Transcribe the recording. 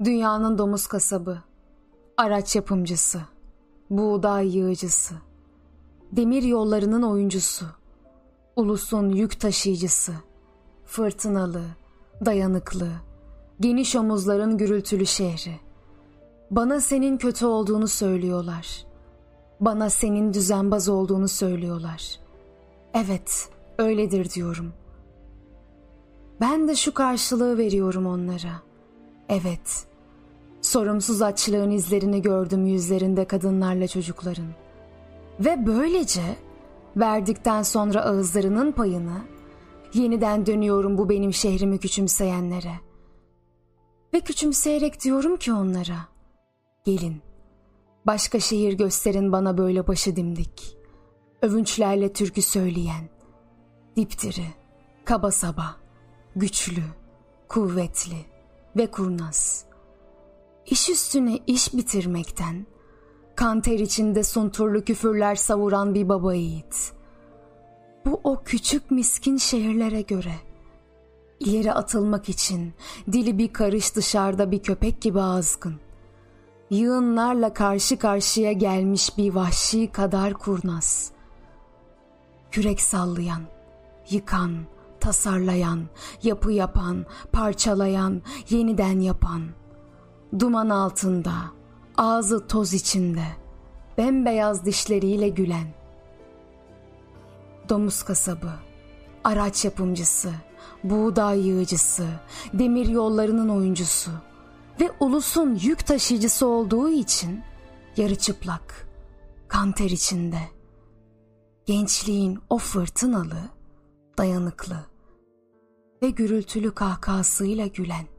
Dünyanın domuz kasabı, araç yapımcısı, buğday yığıcısı, demir yollarının oyuncusu, ulusun yük taşıyıcısı, fırtınalı, dayanıklı, geniş omuzların gürültülü şehri. Bana senin kötü olduğunu söylüyorlar. Bana senin düzenbaz olduğunu söylüyorlar. Evet, öyledir diyorum. Ben de şu karşılığı veriyorum onlara. Evet, sorumsuz açlığın izlerini gördüm yüzlerinde kadınlarla çocukların. Ve böylece verdikten sonra ağızlarının payını yeniden dönüyorum bu benim şehrimi küçümseyenlere. Ve küçümseyerek diyorum ki onlara, gelin, başka şehir gösterin bana böyle başı dimdik, övünçlerle türkü söyleyen, dipdiri, kaba saba, güçlü, kuvvetli ve kurnaz. İş üstüne iş bitirmekten, kanter içinde sunturlu küfürler savuran bir baba yiğit. Bu o küçük miskin şehirlere göre. İleri atılmak için dili bir karış dışarıda bir köpek gibi azgın. Yığınlarla karşı karşıya gelmiş bir vahşi kadar kurnaz. Kürek sallayan, yıkan, tasarlayan, yapı yapan, parçalayan, yeniden yapan. Duman altında, ağzı toz içinde, bembeyaz dişleriyle gülen. Domuz kasabı, araç yapımcısı, buğday yığıcısı, demir yollarının oyuncusu ve ulusun yük taşıyıcısı olduğu için yarı çıplak, kanter içinde. Gençliğin o fırtınalı, dayanıklı ve gürültülü kahkahasıyla gülen.